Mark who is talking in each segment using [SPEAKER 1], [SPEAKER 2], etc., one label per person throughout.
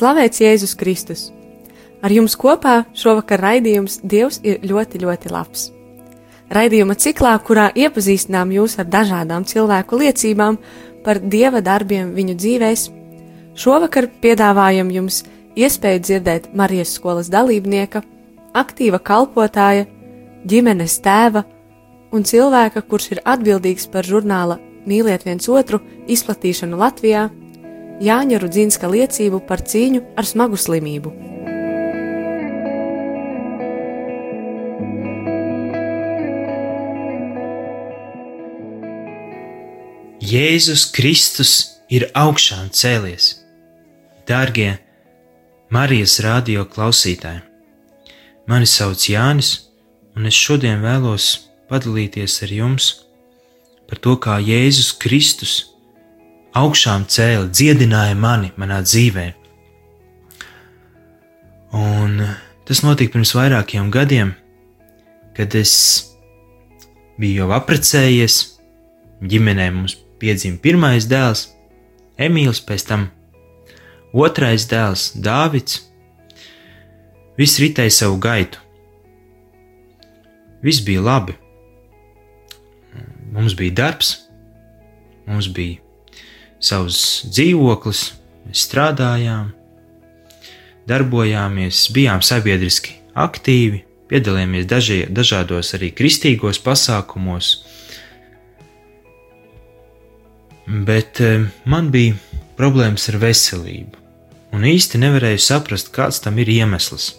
[SPEAKER 1] Slavēts Jēzus Kristus! Ar jums kopā šovakar raidījums Dievs ir ļoti, ļoti labs. Raidījuma ciklā, kurā iepazīstinām jūs ar dažādām cilvēku liecībām par Dieva darbiem viņu dzīvēs, šovakar piedāvājam jums iespēju dzirdēt Marijas skolas dalībnieka, aktīva kalpotāja, ģimenes tēva un cilvēka, kurš ir atbildīgs par žurnāla Mīliet viens otru izplatīšanu Latvijā, Jāņa Rudzinska liecību par cīņu ar smagu slimību.
[SPEAKER 2] Jēzus Kristus ir augšām cēlies. Dārgie Marijas radio klausītāji, mani sauc Jānis, un es šodien vēlos padalīties ar jums par to, kā Jēzus Kristus augšām cēla, dziedināja mani manā dzīvē. Un tas notika pirms vairākiem gadiem, kad es biju jau apprecējies, ģimenē mums piedzima pirmais dēls, Emīls, pēc tam otrais dēls, Dāvids. Viss ritēja savu gaitu. Viss bija labi. Mums bija darbs, mums bija savs dzīvoklis, mēs strādājām, darbojāmies, bijām sabiedriski aktīvi, piedalījāmies dažie, dažādos arī kristīgos pasākumos. Bet eh, man bija problēmas ar veselību, un īsti nevarēju saprast, kāds tam ir iemesls.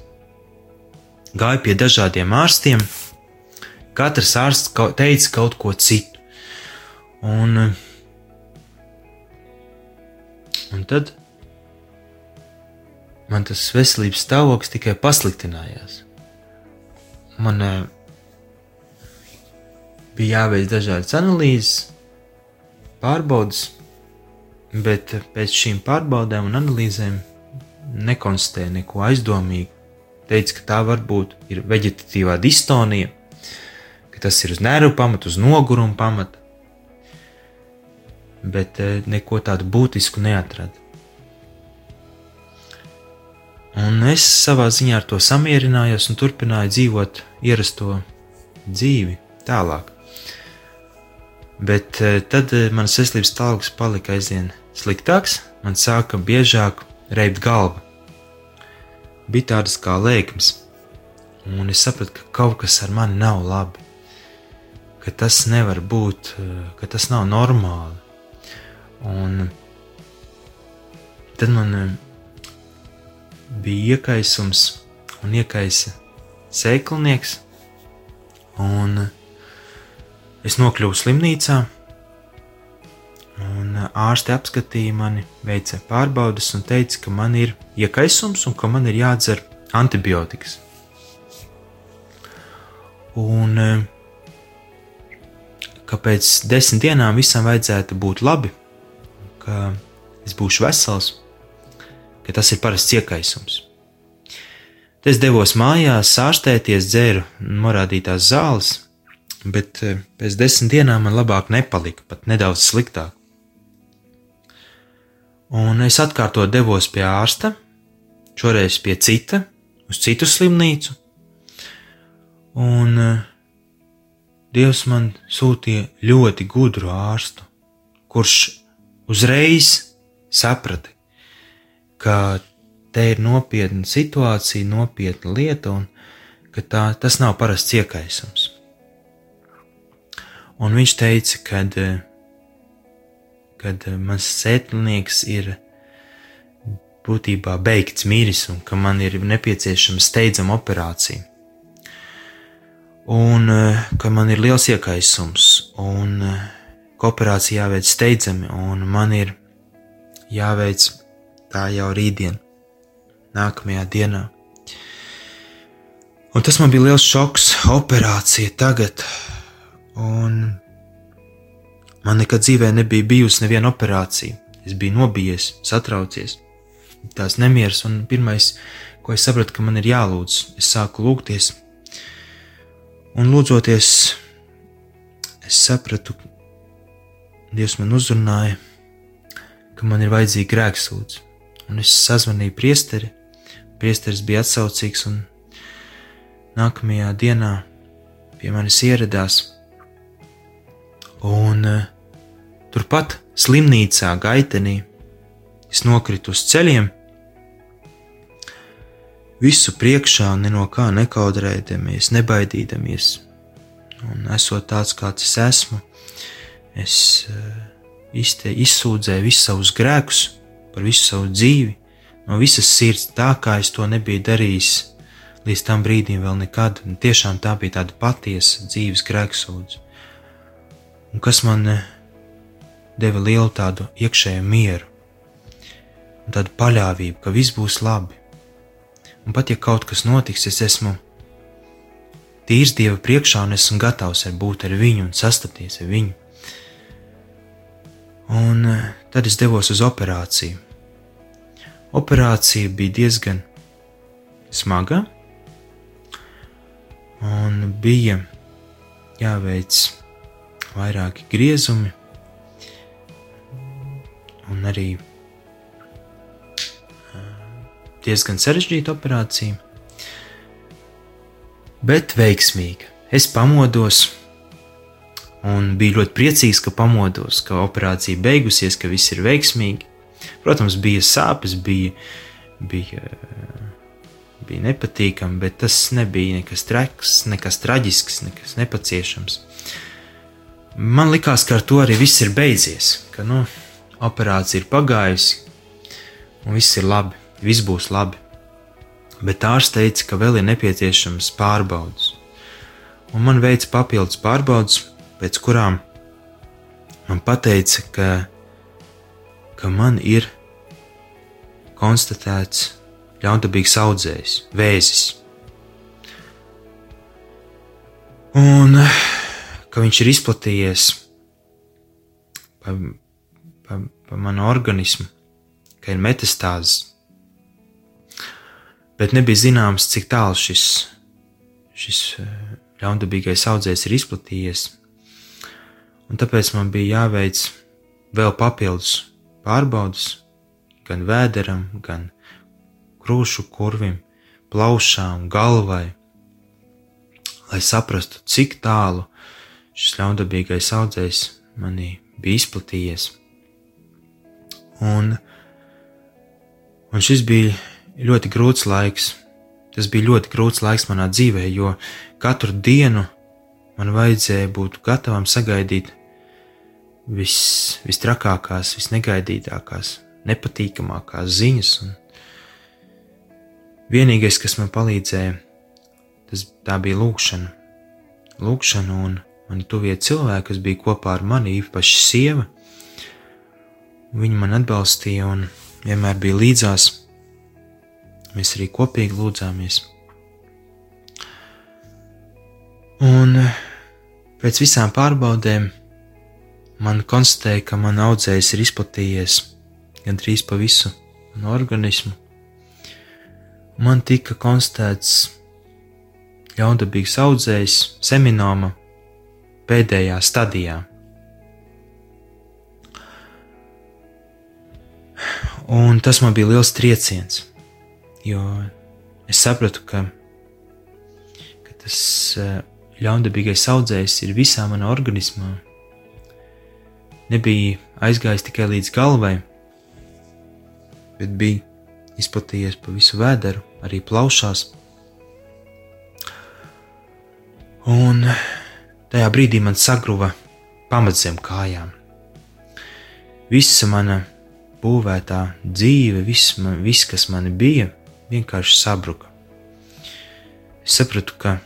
[SPEAKER 2] Gāju pie dažādiem ārstiem, katrs ārsts teica kaut ko citu. Un, un tad man tas veselības stāvoklis tikai pasliktinājās. Man eh, bija jāveic dažādas analīzes, pārbaudas, bet pēc šīm pārbaudēm un analīzēm nekonstatēja neko aizdomīgu. Teica, ka tā varbūt ir veģetatīvā distonija, ka tas ir uz nervu pamata, uz noguruma pamata, bet eh, neko tādu būtisku neatrada. Un es savā ziņā ar to samierinājos un turpināju dzīvot ierasto dzīvi tālāk. Bet eh, tad eh, manas veselības stāvoklis palika aizvien sliktāks, man sāka biežāk reibt galva. Bija tādas kā lēkmes, un es sapratu, ka kaut kas ar mani nav labi, ka tas nevar būt, ka tas nav normāli. Un tad man eh, bija iekaisums un iekaisa sēklinieks, un eh, es nokļuvu slimnīcā. Un ā, ārste apskatīja mani, veica pārbaudes un teica, ka man ir iekaisums un ka man ir jādzer antibiotikas. Un ka pēc desmit dienām visam vajadzētu būt labi, ka es būšu vesels, ka tas ir parasts iekaisums. Es devos mājās, ārstēties, dzēru norādītās zāles, bet eh, pēc desmit dienām man labāk nepalika, pat nedaudz sliktāk. Un es atkārtot devos pie ārsta, šoreiz pie cita, uz citu slimnīcu. Un eh, Dievs man sūtīja ļoti gudru ārstu, kurš uzreiz saprata, ka te ir nopietna situācija, nopietna lieta, un ka tā, tas nav parasts iekaisums. Un viņš teica, ka kad mans sēklinieks ir būtībā beigts miris un ka man ir nepieciešama steidzama operācija. Un ka man ir liels iekaisums, un ka operācija jāveic steidzami, un man ir jāveic tā jau rītdien, nākamajā dienā. Un tas man bija liels šoks, operācija tagad, un man nekad dzīvē nebija bijusi neviena operācija. Es biju nobijies, satraucies, tās nemieras, un pirmais, ko es sapratu, ka man ir jālūdz, es sāku lūgties, un lūdzoties, es sapratu, Dievs man uzrunāja, ka man ir vajadzīga grēksūdz, un es sazvanīju priesteri, priesteris bija atsaucīgs, un nākamajā dienā pie manis ieradās, un uh, turpat slimnīcā gaitenī es nokritu uz ceļiem, visu priekšā, no kā nekaudrēdamies, nebaidīdamies, un esot tāds, kāds es esmu, es uh, izte, izsūdzēju visus savus grēkus, par visu savu dzīvi, no visas sirds, tā kā es to nebiju darījis līdz tam brīdim vēl nekad, un tiešām tā bija tāda patiesa dzīves grēksūdze, un kas man uh, deva lielu tādu iekšēju mieru, un tādu paļāvību, ka viss būs labi. Un pat ja kaut kas notiks, es esmu tīrs Dieva priekšā un esmu gatavs ar būt ar viņu un sastapties ar viņu. Un eh, tad es devos uz operāciju. Operācija bija diezgan smaga, un bija jāveic vairāki griezumi, un arī diezgan sarežģīta operācija, bet veiksmīga. Es pamodos un biju ļoti priecīgs, ka pamodos, ka operācija beigusies, ka viss ir veiksmīgi. Protams, bija sāpes, bija, bija, bija nepatīkami, bet tas nebija nekas traks, nekas traģisks, nekas nepaciešams. Man likās, ka ar to arī viss ir beidzies, ka nu, operācija ir pagājusi un viss ir labi viss būs labi. Bet ārsts teica, ka vēl ir nepieciešams pārbaudas. Un man veica papildus pārbaudas, pēc kurām man teica, ka, ka man ir konstatēts ļaundabīgs audzējs, vēzis. Un ka viņš ir izplatījies pa, pa, pa manu organismu, ka ir metastāzes bet nebija zināms, cik tālu šis, šis eh, ļaundabīgais audzējs ir izplatījies. Un tāpēc man bija jāveic vēl papildus pārbaudas gan vēderam, gan krūšu kurvim, plaušām, galvai, lai saprastu, cik tālu šis ļaundabīgais audzējs manī bija izplatījies. Un, un šis bija ļoti grūts laiks. Tas bija ļoti grūts laiks manā dzīvē, jo katru dienu man vajadzēja būt gatavam sagaidīt vis, vistrakākās, visnegaidītākās, nepatīkamākās ziņas. Un vienīgais, kas man palīdzēja, tas bija lūkšana. Lūkšana un mani tuvie cilvēki, kas bija kopā ar mani, īpaši sieva. Viņa man atbalstīja un vienmēr bija līdzās. Mēs arī kopīgi lūdzāmies. Un pēc visām pārbaudēm man konstatēja, ka man audzējs ir izplatījies gandrīz pa visu manu organismu. Man tika konstatēts ļaundabīgs audzējs seminoma pēdējā stadijā. Un tas man bija liels trieciens jo es sapratu, ka, ka tas eh, ļaundabīgais audzējs ir visā manā organismā. Nebija aizgājis tikai līdz galvai, bet bija izplatījies pa visu vēderu, arī plaušās. Un tajā brīdī man sagruva pamats zem kājām. Visa mana būvētā dzīve, viss, man, viss kas man bija, vienkārši sabruka. Es sapratu, ka,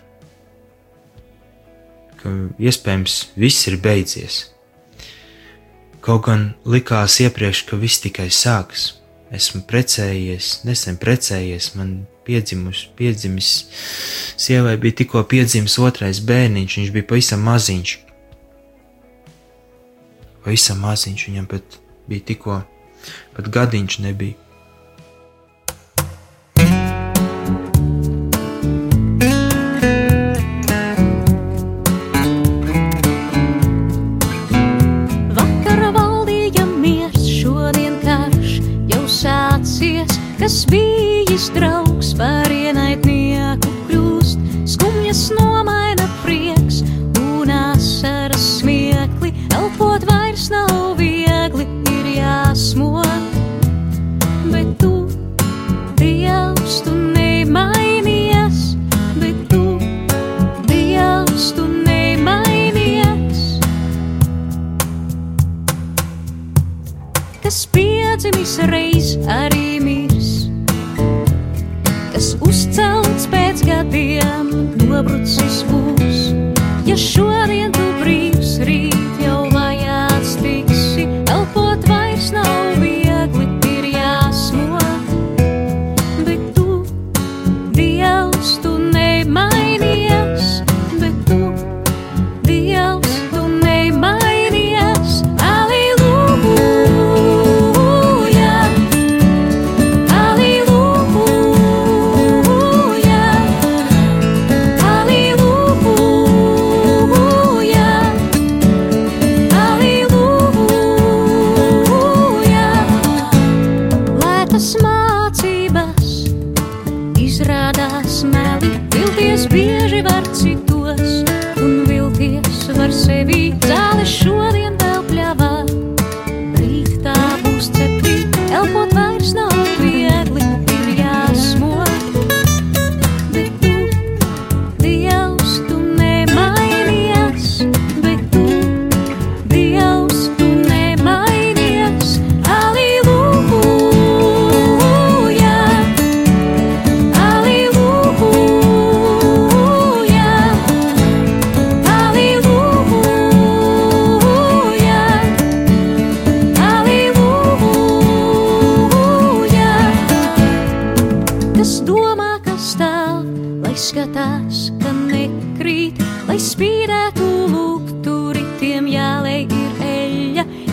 [SPEAKER 2] ka iespējams viss ir beidzies. Kaut gan likās iepriekš, ka viss tikai sākas. Esmu precējies, nesen precējies, man piedzimus, piedzimis, sievai bija tikko piedzimis otrais bērniņš, viņš bija pavisam maziņš. Pavisam maziņš, viņam pat bija tikko, pat gadiņš nebija.
[SPEAKER 3] Kas bijis draugs par ienaidnieku kļūst. Skumjas nomaina prieks un asaras smiekli, elpot vairs nav viegli, ir jāsmot. Bet tu, Dievs, tu nemainies, bet tu, Dievs, tu nemainies. kas piedzimis reiz arī uzcelts pēc gadiem, nobrucis būs. Ja šodien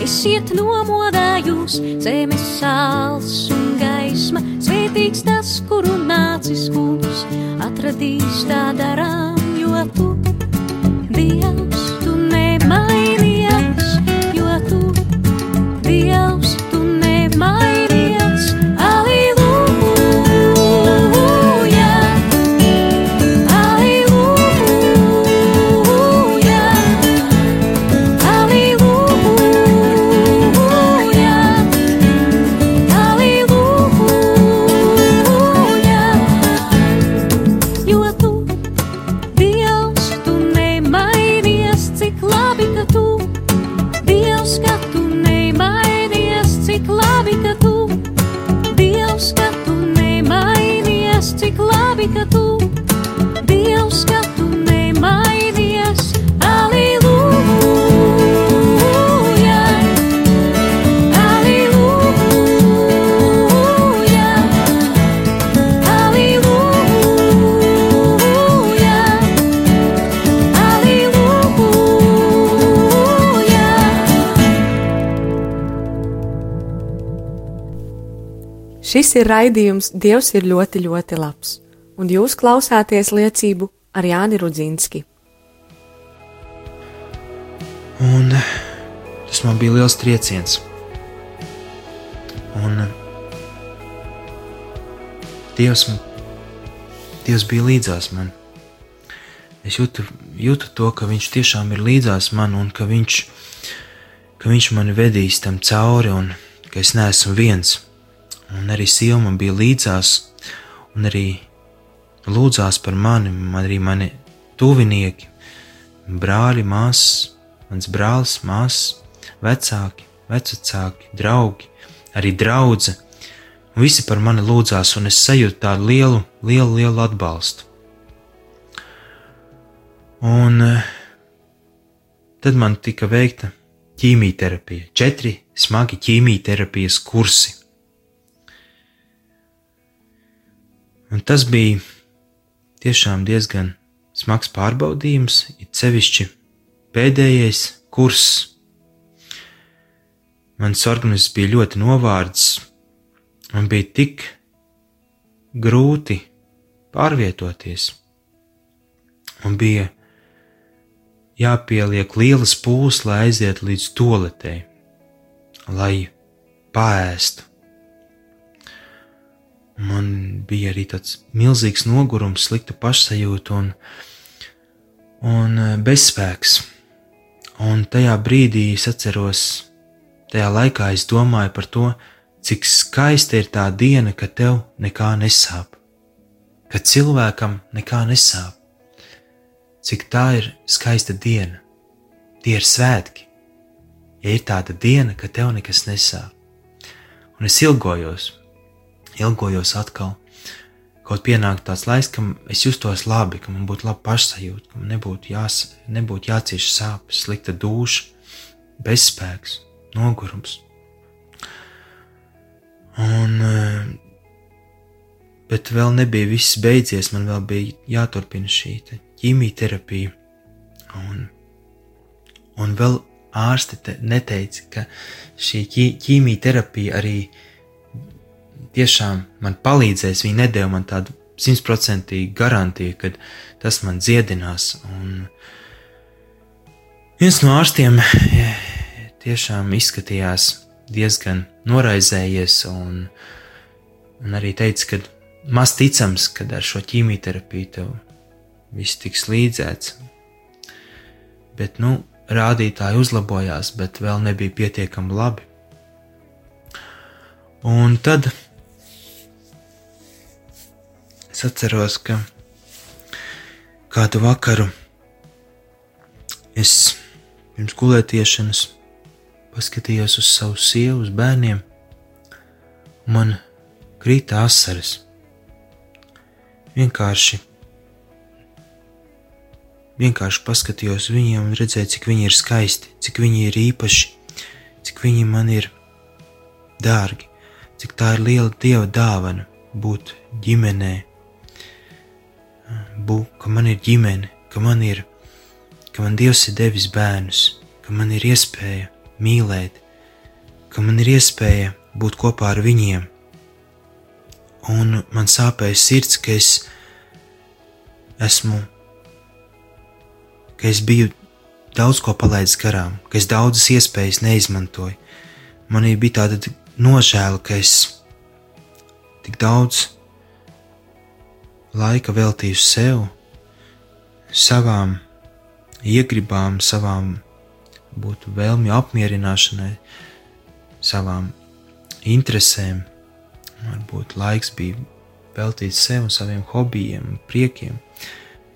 [SPEAKER 3] Esiet nomodājus, zemes sāls un gaisma, svētīgs tas, kuru nācis kungs, atradīs tā darām,
[SPEAKER 1] Šis ir raidījums Dievs ir ļoti, ļoti labs, un jūs klausāties liecību ar Jāni Rudzinski.
[SPEAKER 2] Un tas man bija liels trieciens. Un Dievs, man- Dievs bija līdzās man. Es jūtu, jūtu to, ka Viņš tiešām ir līdzās man un ka Viņš, ka viņš mani vedīs tam cauri un ka es neesmu viens. Un arī sieva man bija līdzās un arī lūdzās par mani, man arī mani tuvinieki, brāļi, māsas, mans brālis, māsas, vecāki, vecāki, draugi. arī. Un visi par mani lūdzās, un es sajūtu tādu lielu, lielu, lielu atbalstu. Un eh, tad man tika veikta ķīmijterapija, četri smagi ķīmijterapijas kursi. Un tas bija tiešām diezgan smags pārbaudījums, it sevišķi pēdējais kurs. Mans organisms bija ļoti novārds, man bija tik grūti pārvietoties. Man bija jāpieliek lielas pūles, lai aizietu līdz toaletei, lai pāēstu. Man bija arī tāds milzīgs nogurums, slikta pašsajūta un, un eh, bezspēks. Un tajā brīdī es atceros, tajā laikā es domāju par to, cik skaista ir tā diena, kad tev nekā nesāp, kad cilvēkam nekā nesāp. Cik tā ir skaista diena, tie ir svētki. Ja ir tāda diena, kad tev nekas nesāp, un es ilgojos, ilgojos atkal. Kaut pienāk tāds laiks, ka es justos labi, ka man būtu laba pašsajūta, ka man nebūtu, jās, nebūtu jācieš sāpes, slikta duša, bezspēks, nogurums. Un, eh, bet vēl nebija viss beidzies, man vēl bija jāturpina šī ķīmijterapija. Un, un vēl ārsti te neteica, ka šī ķīmijterapija arī tiešām man palīdzēs. Viņi nedēļa man tādu simtprocentīgu garantiju, ka tas man dziedinās. Un viens no ārstiem tiešām izskatījās diezgan noraizējies un, un arī teica, ka maz ticams, ka ar šo ķīmijterapiju tev viss tiks līdzēts. Bet, nu, rādītāji uzlabojās, bet vēl nebija pietiekami labi. Un tad es atceros, ka kādu vakaru es pirms gulētiešanas paskatījos uz savu sievu, uz bērniem, un man krīta asaras. Vienkārši, vienkārši paskatījos viņiem un redzēju, cik viņi ir skaisti, cik viņi ir īpaši, cik viņi man ir dārgi, cik tā ir liela dieva dāvana būt ģimenē, būt, ka man ir ģimene, ka man ir, ka man Dievs ir devis bērnus, ka man ir iespēja mīlēt, ka man ir iespēja būt kopā ar viņiem. Un man sāpēja sirds, ka es esmu, ka es biju daudz ko palaidis garām, ka es daudzas iespējas neizmantoju. Man bija tāda nožēla, ka es tik daudz laika veltīju sev, savām iegribām, savām būtu vēlmju apmierināšanai, savām interesēm. Varbūt laiks bija veltīts sev un saviem hobijiem, priekiem,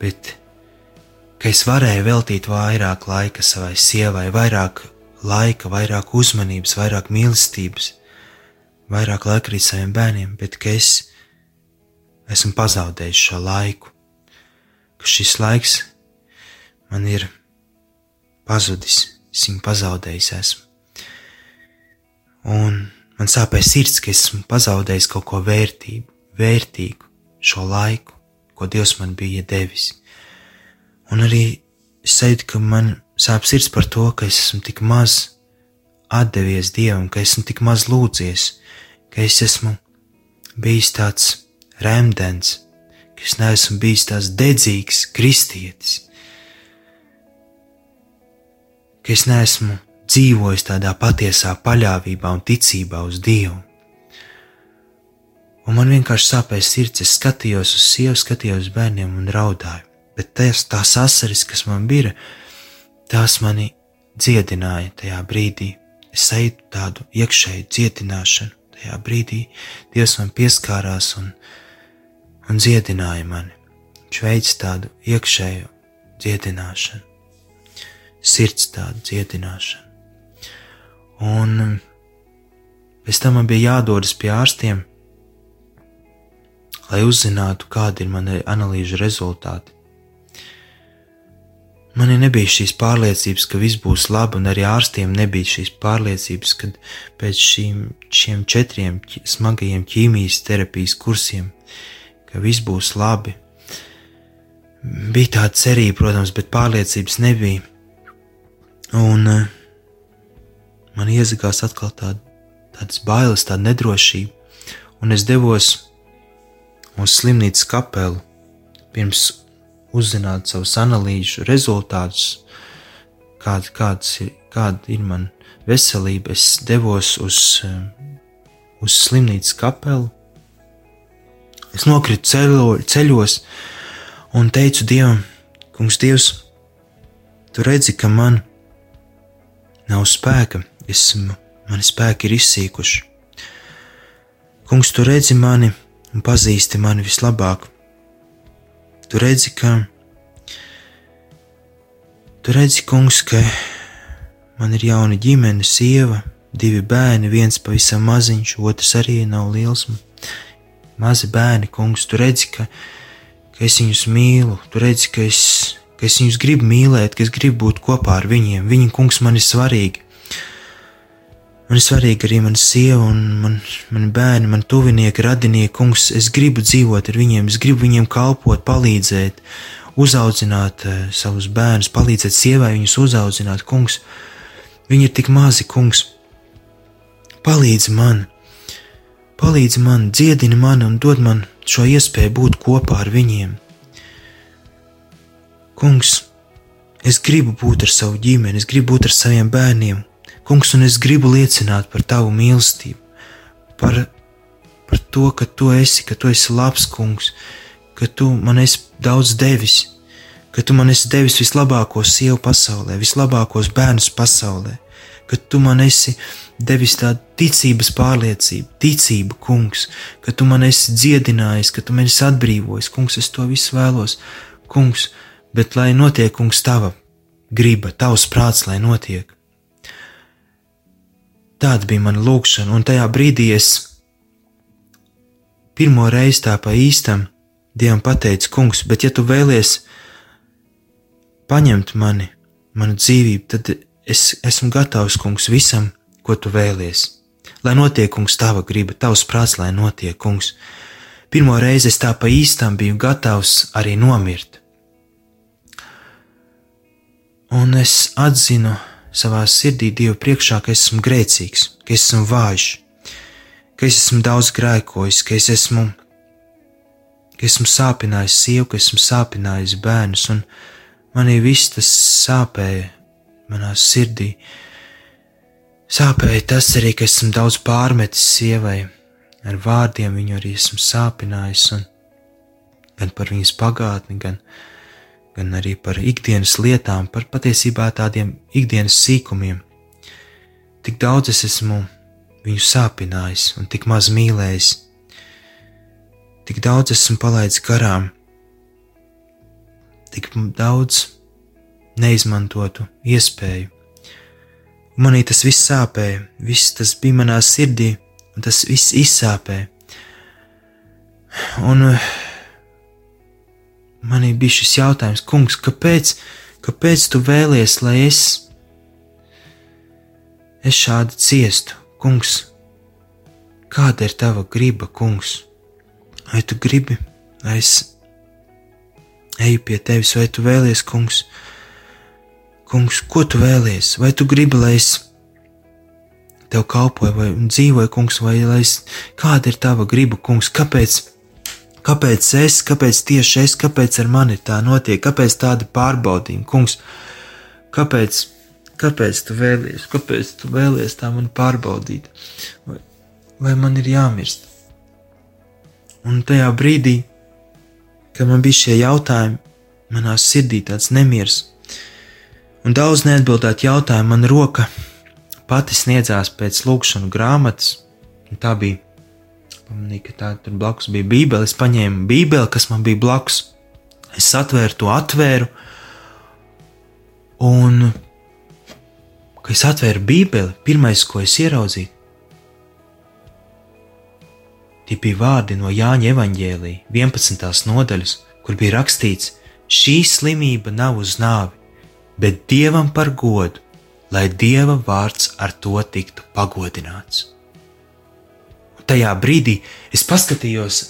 [SPEAKER 2] bet ka es varēju veltīt vairāk laika savai sievai, vairāk laika, vairāk uzmanības, vairāk mīlestības, vairāk laika arī saviem bērniem, bet ka es esmu pazaudējis šo laiku, ka šis laiks man ir pazudis es viņu pazaudējis esmu. Un man sāpēs sirds, ka esmu pazaudējis kaut ko vērtību, vērtīgu šo laiku, ko Dievs man bija devis. Un arī es sajūtu, ka man sāp sirds par to, ka es esmu tik maz atdevies Dievam, ka esmu tik maz lūdzies, ka es esmu bijis tāds remdens, ka es neesmu bijis tāds dedzīgs kristietis ka es neesmu dzīvojis tādā patiesā paļāvībā un ticībā uz Dievu. Un man vienkārši sāpēja sirds, es skatījos uz sievu, skatījos uz bērniem un raudāju. Bet tās, tās asaras, kas man bija, tās mani dziedināja tajā brīdī. Es sajūtu tādu iekšēju dziedināšanu. Tajā brīdī Dievs man pieskārās un, un dziedināja mani. Viņš veids tādu iekšēju dziedināšanu sirds tāda dziedināšana. Un Pēc tam man bija jādodas pie ārstiem, lai uzzinātu, kādi ir mani analīžu rezultāti. Man nebija šīs pārliecības, ka viss būs labi, un arī ārstiem nebija šīs pārliecības, ka pēc šīm, šiem četriem smagajiem ķīmijas terapijas kursiem, ka viss būs labi. Bija tāda cerība, protams, bet pārliecības nebija. Un uh, man iezagās atkal tāda, tādas bailes, tāda nedrošība, un es devos uz slimnīcas kapelu pirms uzzināt savus analīžu rezultātus, kāda, kāds ir, kāda ir man veselība. Es devos uz, um, uz slimnīcas kapelu. Es nokritu ceļo, ceļos un teicu Dievam, Kungs, Dievs, tu redzi, ka man nav spēka, esmu, mani spēki ir izsīkuši. Kungs, tu redzi mani un pazīsti mani vislabāk. Tu redzi, ka. Tu redzi, kungs, ka man ir jauna ģimene, sieva, divi bērni, viens pavisam maziņš, otrs arī nav liels. Mazi bērni, kungs, tu redzi, ka, ka es viņus mīlu, tu redzi, ka es, ka es viņus gribu mīlēt, ka es gribu būt kopā ar viņiem. Viņi, kungs, man ir svarīgi. Man ir svarīgi arī mana sieva un man, mani bērni, man tuvinieki, radinieki, kungs. Es gribu dzīvot ar viņiem, es gribu viņiem kalpot, palīdzēt, uzaudzināt uh, savus bērnus, palīdzēt sievai viņus uzaudzināt, kungs. Viņi ir tik mazi, kungs. Palīdzi man, palīdzi man, dziedini mani un dod man šo iespēju būt kopā ar viņiem. Kungs, es gribu būt ar savu ģimeni, es gribu būt ar saviem bērniem, Kungs, un es gribu liecināt par tavu mīlestību, par, par to, ka tu esi, ka tu esi labs kungs, ka tu man esi daudz devis, ka tu man esi devis vislabāko sievu pasaulē, vislabākos bērnus pasaulē, ka tu man esi devis tādu ticības pārliecību, ticību, kungs, ka tu man esi dziedinājis, ka tu man esi atbrīvojis, kungs, es to visu vēlos, kungs, bet lai notiek, kungs, tava griba, tavs prāts, lai notiek. Tāda bija mana lūkšana, un tajā brīdī es pirmo reizi tā pa īstam Dievam pateicu, kungs, bet ja tu vēlies paņemt mani, manu dzīvību, tad es esmu gatavs, kungs, visam, ko tu vēlies. Lai notiek, kungs, tava griba, tavs prāts, lai notiek, kungs. Pirmo reizi es tā pa īstam biju gatavs arī nomirt. Un es atzinu savā sirdī Dievu priekšā, ka esmu grēcīgs, ka esmu vājš, ka es esmu daudz grēkojis, ka es esmu, ka esmu sāpinājis sievu, ka esmu sāpinājis bērnus, un manī viss tas sāpēja manā sirdī. Sāpēja tas arī, ka esmu daudz pārmetis sievai, ar vārdiem viņu arī esmu sāpinājis, un gan par viņas pagātni, gan, gan arī par ikdienas lietām, par patiesībā tādiem ikdienas sīkumiem. Tik daudz es esmu viņu sāpinājis un tik maz mīlējis, tik daudz esmu palaidis garām, tik daudz neizmantotu iespēju. Manī tas viss sāpēja, viss tas bija manā sirdī, un tas viss izsāpēja. Un uh, manī bija šis jautājums, kungs, kāpēc, kāpēc tu vēlies, lai es, es šādi ciestu, kungs? Kāda ir tava griba, kungs? Vai tu gribi, lai es eju pie tevis, vai tu vēlies, kungs? Kungs, ko tu vēlies? Vai tu gribi, lai es tev kalpoju, vai dzīvoju, kungs, vai lai es, kāda ir tava griba, kungs? Kāpēc? Kāpēc es, kāpēc tieši es, kāpēc ar mani tā notiek, kāpēc tāda pārbaudījuma, kungs? Kāpēc, kāpēc tu vēlies, kāpēc tu vēlies tā man pārbaudīt? Vai, vai man ir jāmirst? Un tajā brīdī, kad man bija šie jautājumi, manā sirdī tāds nemieris, un daudz neatbildētu jautājumu, man roka pati sniedzās pēc lūkšanu grāmatas, tā bija Pamanīju, ka tā tur blakus bija Bībele. Es paņēmu Bībeli, kas man bija blakus. Es atvēru to, atvēru. Un, kad es atvēru Bībeli, pirmais, ko es ieraudzīju, Tie bija vārdi no Jāņa evaņģēlī 11. nodaļas, kur bija rakstīts: Šī slimība nav uz nāvi, bet dievam par godu, lai dieva vārds ar to tiktu pagodināts. Un tajā brīdī es paskatījos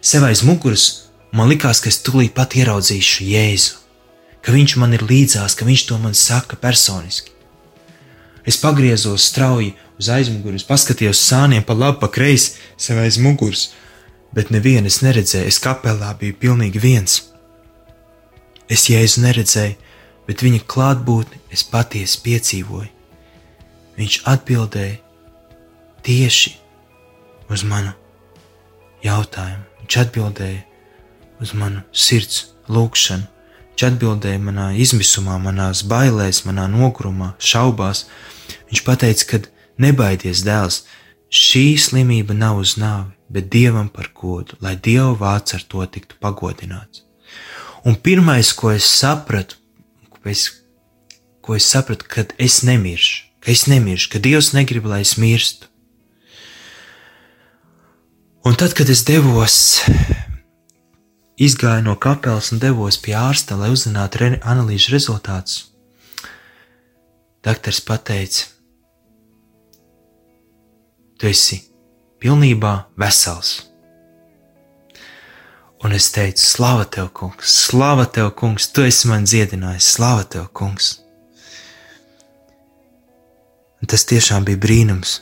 [SPEAKER 2] sev aiz muguras, man likās, ka es tūlīt pat ieraudzīšu Jēzu, ka viņš man ir līdzās, ka viņš to man saka personiski. Es pagriezos strauji uz aizmugures, paskatījos sāniem pa labi, pa kreisi, sev aiz muguras, bet nevienu es neredzēju, es kapelā biju pilnīgi viens. Es jēzu neredzēju, bet viņa klātbūtni es patiesi piedzīvoju. Viņš atbildēja tieši uz manu jautājumu. Viņš atbildēja uz manu sirds lūgšanu. Viņš atbildēja manā izmisumā, manās bailēs, manā nogurumā, šaubās. Viņš teica, ka nebaidies, dēls, šī slimība nav uz nāvi, bet dievam par godu, lai dieva vārds ar to tiktu pagodināts. Un pirmais, ko es sapratu, es, ko es sapratu, kad es nemiršu, ka es nemiršu, ka Dievs negrib, lai es mirstu. Un tad, kad es devos, izgāju no kapelas un devos pie ārsta, lai uzzinātu re analīžu rezultātus, doktors pateica, tu esi pilnībā vesels. Un es teicu, slava tev, kungs, slava tev, kungs, tu esi man dziedinājis, slava tev, kungs. Un tas tiešām bija brīnums,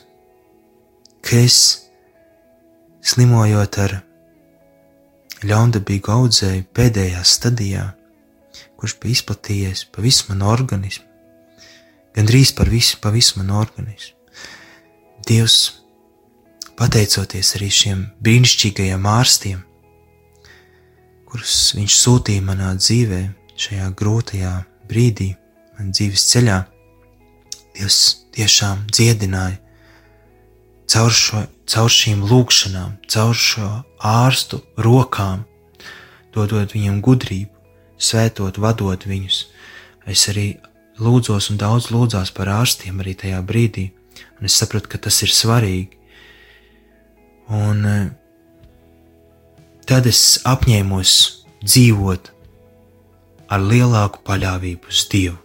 [SPEAKER 2] ka es slimojot ar ļaundabīgu audzēju pēdējā stadijā, kurš bija izplatījies pa visu manu organismu, gandrīz par visu, pa visu manu organismu. Dievs, pateicoties arī šiem brīnišķīgajiem ārstiem, kurus viņš sūtīja manā dzīvē, šajā grūtajā brīdī, manā dzīves ceļā, Dievs tiešām dziedināja caur, šo, caur šīm lūkšanām, caur šo ārstu rokām, dodot viņam gudrību, svētot, vadot viņus. Es arī lūdzos un daudz lūdzās par ārstiem arī tajā brīdī, un es sapratu, ka tas ir svarīgi. Un eh, tad es apņēmos dzīvot ar lielāku paļāvību uz Dievu,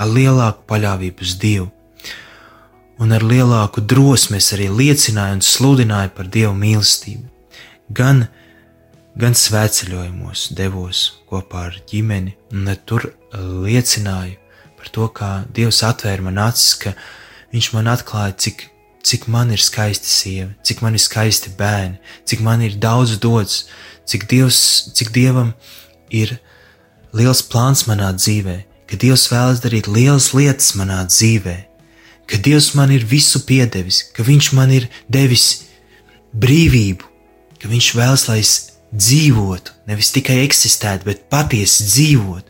[SPEAKER 2] ar lielāku paļāvību uz Dievu un ar lielāku drosmi es arī liecināju un sludināju par Dieva mīlestību. Gan, gan svētceļojumos devos kopā ar ģimeni, un tur liecināju par to, kā Dievs atvēra man acis, ka Viņš man atklāja, cik, cik man ir skaisti sieva, cik man ir skaisti bērni, cik man ir daudz dots, cik, Dievs, cik Dievam ir liels plāns manā dzīvē, ka Dievs vēlas darīt lielas lietas manā dzīvēm ka Dievs man ir visu piedevis, ka Viņš man ir devis brīvību, ka Viņš vēlas, lai es dzīvotu, nevis tikai eksistētu, bet patiesi dzīvotu,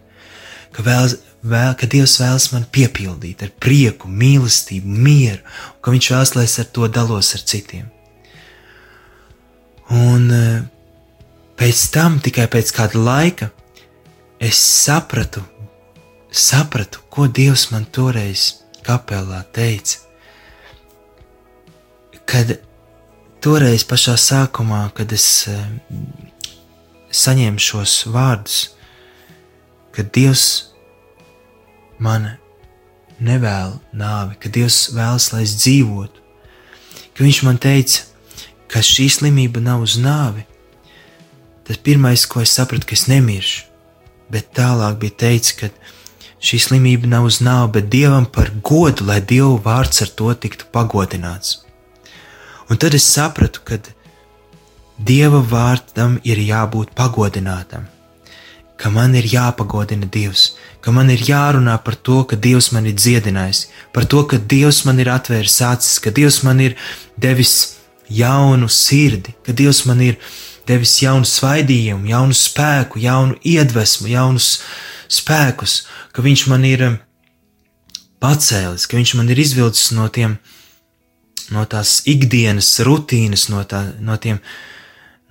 [SPEAKER 2] ka, vēlas, vēl, ka Dievs vēlas man piepildīt ar prieku, mīlestību, mieru, un ka Viņš vēlas, lai es ar to dalos ar citiem. Un eh, pēc tam, tikai pēc kāda laika, es sapratu, sapratu, ko Dievs man toreiz kapelā teica, kad toreiz pašā sākumā, kad es eh, saņēmu šos vārdus, ka Dievs man nevēl nāvi, ka Dievs vēlas, lai es dzīvotu, ka Viņš man teica, ka šī slimība nav uz nāvi, tas pirmais, ko es sapratu, ka es nemiršu, bet tālāk bija teicis, ka Šī slimība nav uz nāvi, bet dievam par godu, lai dievu vārds ar to tiktu pagodināts. Un tad es sapratu, ka dieva vārdam ir jābūt pagodinātam, ka man ir jāpagodina Dievs, ka man ir jārunā par to, ka Dievs man ir dziedinājis, par to, ka Dievs man ir atvēris acis, ka Dievs man ir devis jaunu sirdi, ka Dievs man ir devis jaunu svaidījumu, jaunu spēku, jaunu iedvesmu, jaunus spēkus, ka viņš man ir um, pacēlis, ka viņš man ir izvilcis no tiem, no tās ikdienas rutīnas, no, tā, no, tiem,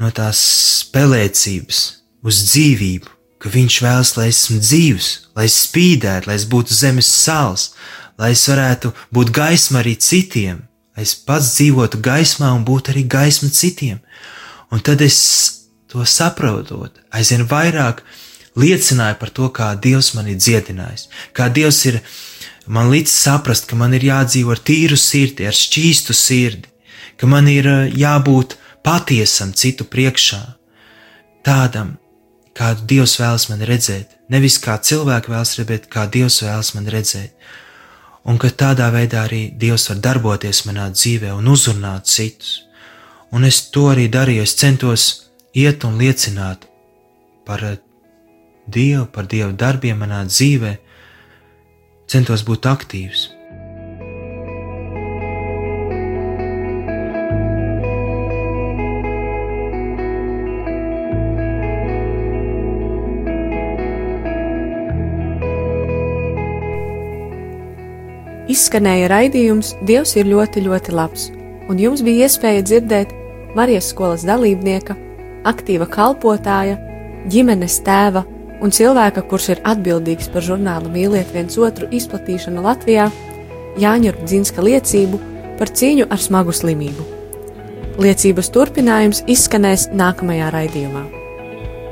[SPEAKER 2] no tās spēlēcības uz dzīvību, ka viņš vēlas, lai esmu dzīvs, lai es spīdētu, lai es būtu zemes sāls, lai es varētu būt gaisma arī citiem, es pats dzīvotu gaismā un būtu arī gaisma citiem. Un tad es to saprotot, aizvien vairāk liecināju par to, kā Dievs man ir dziedinājis, kā Dievs ir man līdz saprast, ka man ir jādzīvo ar tīru sirdi, ar šķīstu sirdi, ka man ir eh, jābūt patiesam citu priekšā, tādam, kādu Dievs vēlas man redzēt, nevis kā cilvēku vēlas redzēt, bet kā Dievs vēlas man redzēt. Un ka tādā veidā arī Dievs var darboties manā dzīvē un uzrunāt citus. Un es to arī darīju, es centos iet un liecināt par eh, Dievu, par Dieva darbiem manā dzīvē, centos būt aktīvs.
[SPEAKER 1] Izskanēja raidījums Dievs ir ļoti, ļoti labs, un jums bija iespēja dzirdēt Marijas skolas dalībnieka, aktīva kalpotāja, ģimenes tēva un cilvēka, kurš ir atbildīgs par žurnālu mīliet viens otru izplatīšanu Latvijā, Jāņa Rudzinska liecību par cīņu ar smagu slimību. Liecības turpinājums izskanēs nākamajā raidījumā.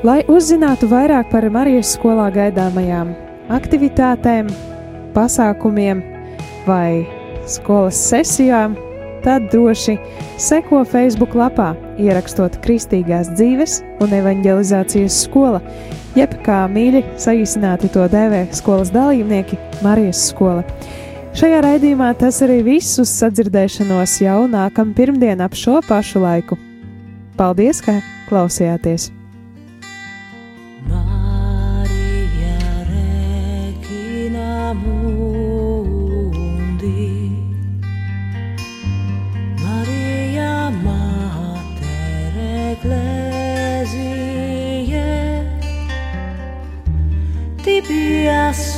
[SPEAKER 4] Lai uzzinātu vairāk par Marijas skolā gaidāmajām aktivitātēm, pasākumiem vai skolas sesijām, tad droši seko Facebook lapā, ierakstot Kristīgās dzīves un evanģelizācijas skola, jeb kā mīļi saīsināti to dēvē skolas dalībnieki Marijas skola. Šajā raidījumā tas arī viss uz sadzirdēšanos jau nākamā pirmdiena ap šo pašu laiku. Paldies, ka klausījāties!
[SPEAKER 5] abraço.